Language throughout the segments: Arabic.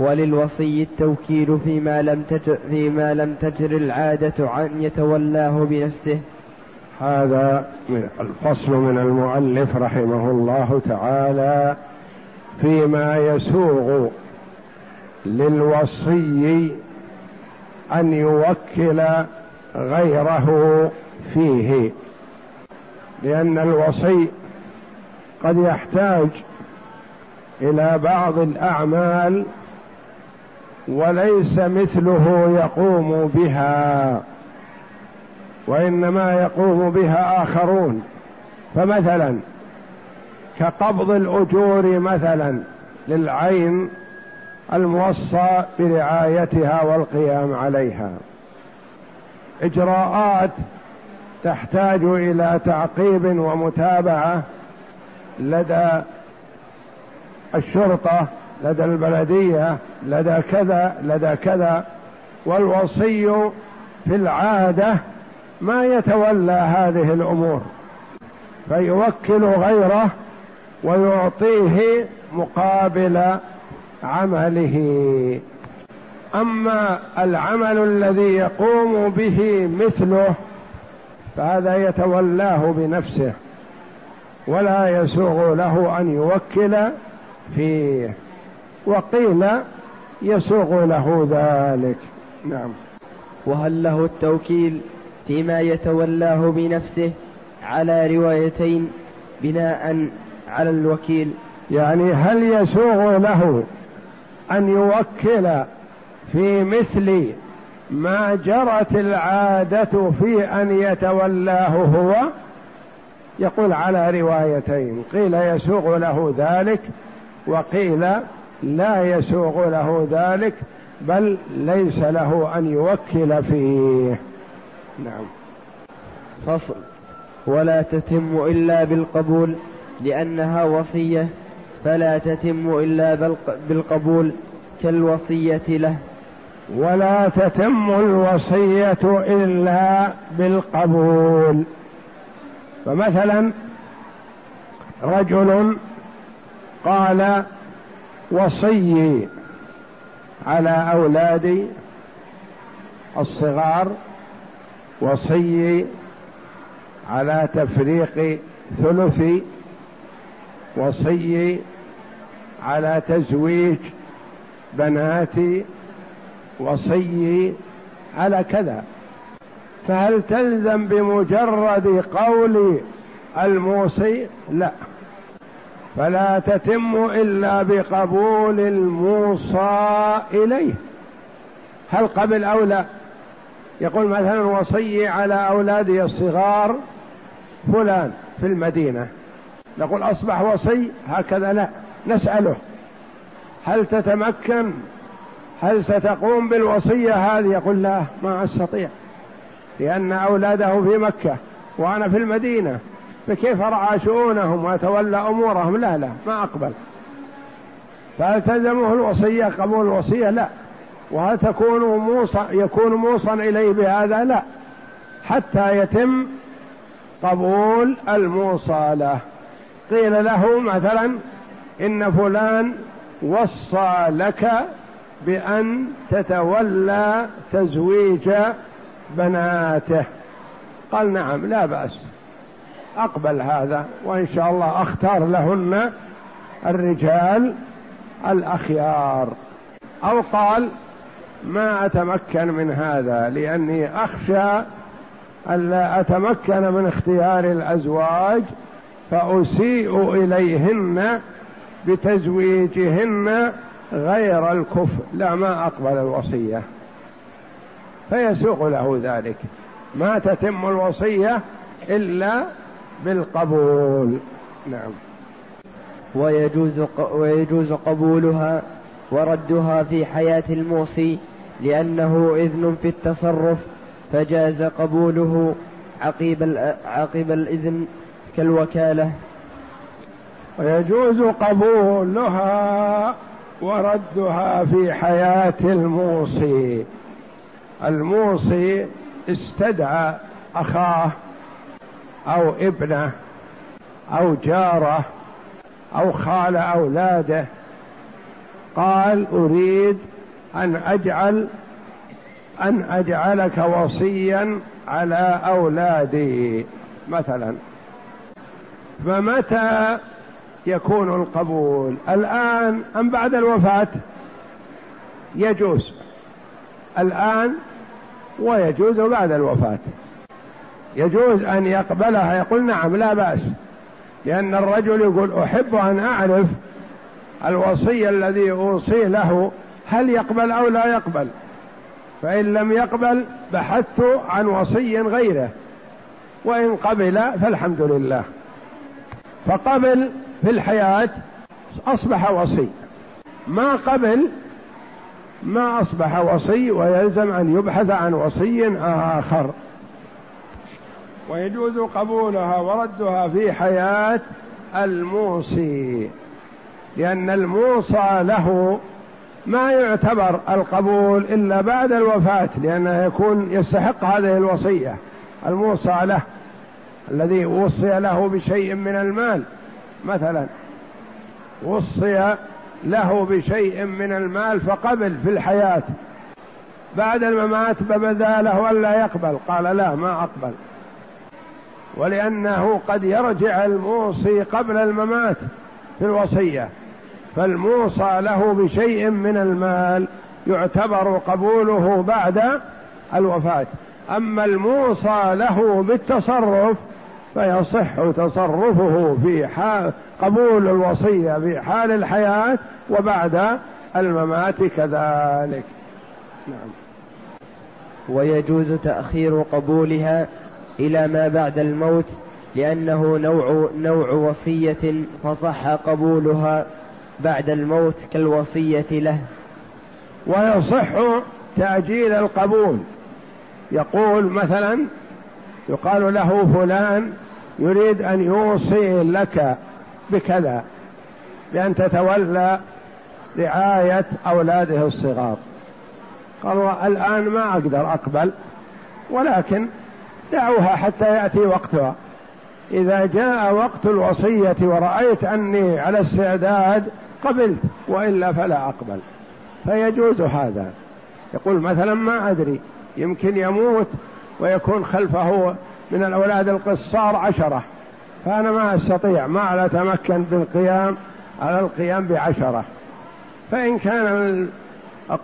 وللوصي التوكيل فيما لم تجر فيما لم تجر العادة أن يتولاه بنفسه. هذا من الفصل من المؤلف رحمه الله تعالى فيما يسوغ للوصي أن يوكل غيره فيه. لأن الوصي قد يحتاج إلى بعض الأعمال وليس مثله يقوم بها وإنما يقوم بها آخرون. فمثلا كقبض الأجور مثلا للعين الموصى برعايتها والقيام عليها. إجراءات تحتاج إلى تعقيب ومتابعة لدى الشرطة لدى البلدية لدى كذا لدى كذا. والوصي في العادة ما يتولى هذه الأمور فيوكل غيره ويعطيه مقابل عمله. أما العمل الذي يقوم به مثله فهذا يتولاه بنفسه ولا يسوغ له أن يوكل فيه. وقيل يسوغ له ذلك. نعم. وهل له التوكيل فيما يتولاه بنفسه على روايتين بناء على الوكيل؟ يعني هل يسوغ له أن يوكل في مثل ما جرت العادة في أن يتولاه هو؟ يقول على روايتين قيل يسوغ له ذلك وقيل لا يسوغ له ذلك بل ليس له أن يوكل فيه. نعم. فصل. ولا تتم إلا بالقبول لأنها وصية. فلا تتم إلا بالقبول كالوصية له. ولا تتم الوصية إلا بالقبول. فمثلا رجل قال وصي على أولادي الصغار وصي على تفريق ثلثي وصي على تزويج بناتي وصي على كذا. فهل تلزم بمجرد قول الموصي؟ لا. فلا تتم إلا بقبول الموصى إليه. هل قبل أو لا؟ يقول مثلا وصي على أولادي الصغار فلان في المدينة. نقول أصبح وصي؟ هكذا لا نسأله. هل تتمكن؟ هل ستقوم بالوصية هذه؟ يقول لا ما أستطيع لأن أولاده في مكة وأنا في المدينة. فكيف رعى شؤونهم وتولى أمورهم؟ لا لا ما أقبل. فهل تلزمه الوصية قبول الوصية؟ لا. وهل تكون موصى يكون موصى إليه بهذا؟ لا. حتى يتم قبول الموصى له قيل له مثلا إن فلان وصى لك بأن تتولى تزويج بناته. قال نعم لا بأس. أقبل هذا وإن شاء الله أختار لهن الرجال الأخيار. أو قال ما أتمكن من هذا لأني أخشى الا أتمكن من اختيار الأزواج فأسيء إليهن بتزويجهن غير الكفء لا ما أقبل الوصية. فيسوق له ذلك. ما تتم الوصية إلا بالقبول. نعم. ويجوز ويجوز قبولها وردها في حياة الموصي لأنه إذن في التصرف فجاز قبوله عقيب عقب الإذن كالوكالة. ويجوز قبولها وردها في حياة الموصي. الموصي استدعى أخاه. أو ابنه أو جاره أو خال أولاده. قال أريد أن أجعل أن أجعلك وصيا على أولادي مثلا. فمتى يكون القبول؟ الآن أم بعد الوفاة؟ يجوز. الآن ويجوز بعد الوفاة. يجوز أن يقبلها. يقول نعم لا بأس. لأن الرجل يقول أحب أن أعرف الوصي الذي أوصيه له هل يقبل أو لا يقبل. فإن لم يقبل بحثت عن وصي غيره. وإن قبل فالحمد لله. فقبل في الحياة أصبح وصي. ما قبل ما أصبح وصي ويلزم أن يبحث عن وصي آخر. ويجوز قبولها وردها في حياة الموصي لأن الموصى له ما يعتبر القبول إلا بعد الوفاة لأنه يكون يستحق هذه الوصية. الموصى له الذي وصي له بشيء من المال مثلا وصي له بشيء من المال فقبل في الحياة. بعد الممات بدا له ألا يقبل قال لا ما أقبل. ولأنه قد يرجع الموصي قبل الممات في الوصية. فالموصى له بشيء من المال يعتبر قبوله بعد الوفاة. أما الموصى له بالتصرف فيصح تصرفه في حال قبول الوصية في حال الحياة وبعد الممات كذلك. نعم. ويجوز تأخير قبولها إلى ما بعد الموت لأنه نوع نوع وصية فصح قبولها بعد الموت كالوصية له. ويصح تأجيل القبول. يقول مثلا يقال له فلان يريد أن يوصي لك بكذا بأن تتولى رعاية أولاده الصغار. قال الآن ما أقدر أقبل ولكن دعوها حتى يأتي وقتها. إذا جاء وقت الوصية ورأيت أني على استعداد قبلت وإلا فلا أقبل. فيجوز هذا. يقول مثلا ما أدري يمكن يموت ويكون خلفه من الأولاد القصار عشرة. فأنا ما أستطيع ما أتمكن بالقيام على القيام بعشرة. فإن كان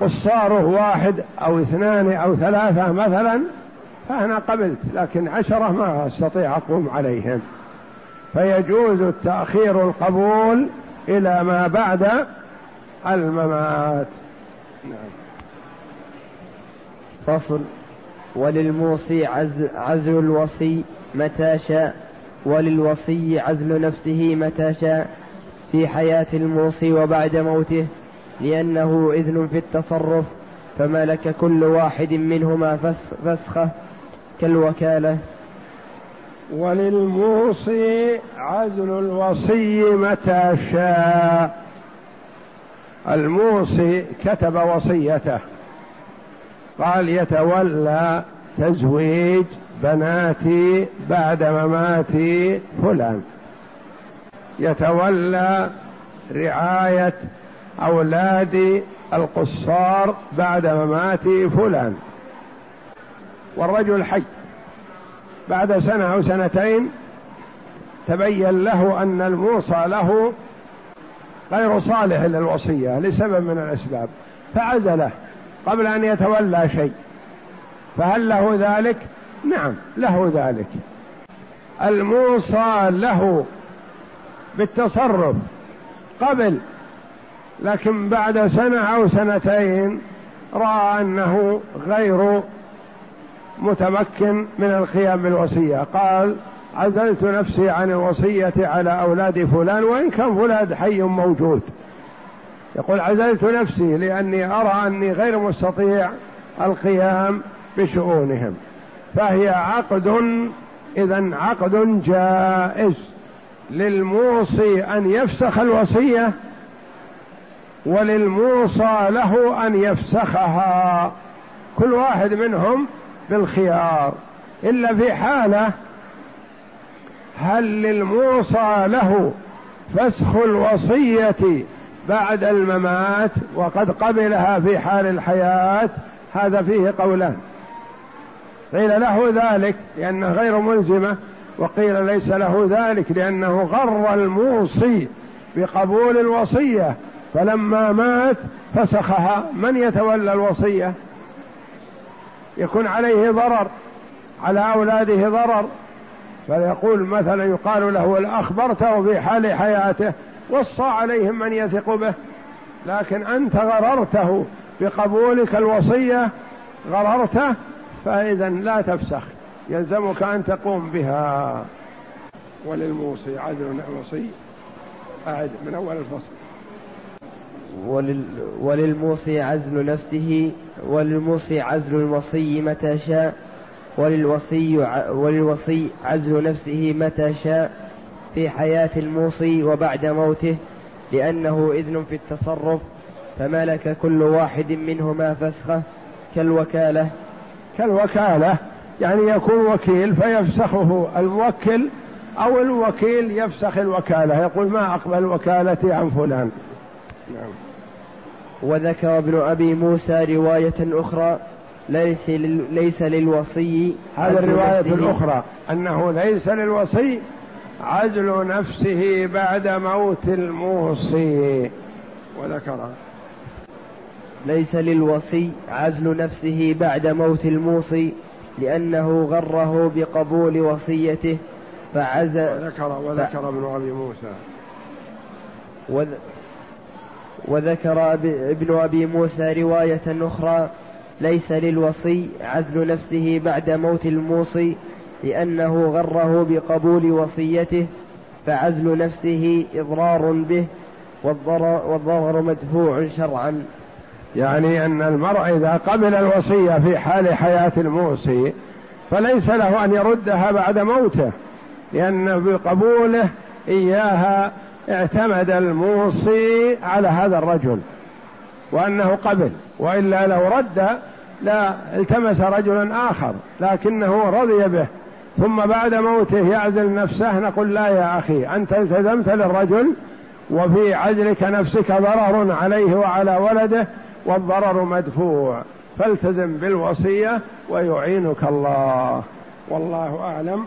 قصاره واحد أو اثنان أو ثلاثة مثلا فأنا قبلت لكن عشرة ما أستطيع أقوم عليهم. فيجوز التأخير القبول إلى ما بعد الممات. نعم. فصل. وللموصي عزل, عزل الوصي متى شاء. وللوصي عزل نفسه متى شاء. في حياة الموصي وبعد موته. لأنه إذن في التصرف. فملك كل واحد منهما فسخه. كالوكالة. وللموصي عزل الوصي متى شاء. الموصي كتب وصيته قال يتولى تزويج بناتي بعد ممات فلان. يتولى رعاية أولاد القصار بعد ممات فلان. والرجل حي. بعد سنة أو سنتين تبين له أن الموصى له غير صالح للوصية لسبب من الأسباب. فعزله قبل أن يتولى شيء. فهل له ذلك؟ نعم له ذلك. الموصى له بالتصرف قبل لكن بعد سنة أو سنتين رأى أنه غير متمكن من القيام بالوصية. قال عزلت نفسي عن الوصية على أولاد فلان وإن كان فلان حي موجود. يقول عزلت نفسي لأني أرى أني غير مستطيع القيام بشؤونهم. فهي عقد إذا عقد جائز للموصي أن يفسخ الوصية وللموصى له أن يفسخها. كل واحد منهم بالخيار. إلا في حالة هل للموصى له فسخ الوصية بعد الممات وقد قبلها في حال الحياة؟ هذا فيه قولان. قيل له ذلك لأنه غير ملزمة وقيل ليس له ذلك لأنه غر الموصي بقبول الوصية فلما مات فسخها. من يتولى الوصية؟ يكون عليه ضرر على أولاده ضرر. فيقول مثلا يقال له أخبرته في حال حياته وصى عليهم من يثق به. لكن أنت غررته بقبولك الوصية غررته فإذا لا تفسخ. يلزمك أن تقوم بها. وللموصي عدل الوصي أعد من أول الفصل. ولل وللموصي عزل نفسه وللموصي عزل الوصي متى شاء وللوصي وللوصي عزل نفسه متى شاء في حياة الموصي وبعد موته لأنه إذن في التصرف فملك كل واحد منهما فسخه كالوكالة. كالوكالة يعني يكون وكيل فيفسخه الموكل أو الوكيل يفسخ الوكالة يقول ما أقبل وكالتي عن فلان. نعم. وذكر ابن أبي موسى رواية أخرى ليس ليس للوصي هذه الرواية الأخرى أنه ليس للوصي عزل نفسه بعد موت الموصي. وذكر. ليس للوصي عزل نفسه بعد موت الموصي لأنه غره بقبول وصيته فعزل وذكر وذكر ابن أبي موسى. وذ وذكر ابن أبي موسى رواية أخرى ليس للوصي عزل نفسه بعد موت الموصي لأنه غره بقبول وصيته فعزل نفسه إضرار به والضرر, والضرر مدفوع شرعا. يعني أن المرء إذا قبل الوصية في حال حياة الموصي فليس له أن يردها بعد موته لأن بقبوله إياها اعتمد الموصي على هذا الرجل وأنه قبل وإلا لو رد لا التمس رجلا آخر لكنه رضي به. ثم بعد موته يعزل نفسه نقول لا يا أخي أنت التزمت للرجل وفي عزلك نفسك ضرر عليه وعلى ولده والضرر مدفوع. فالتزم بالوصية ويعينك الله. والله أعلم.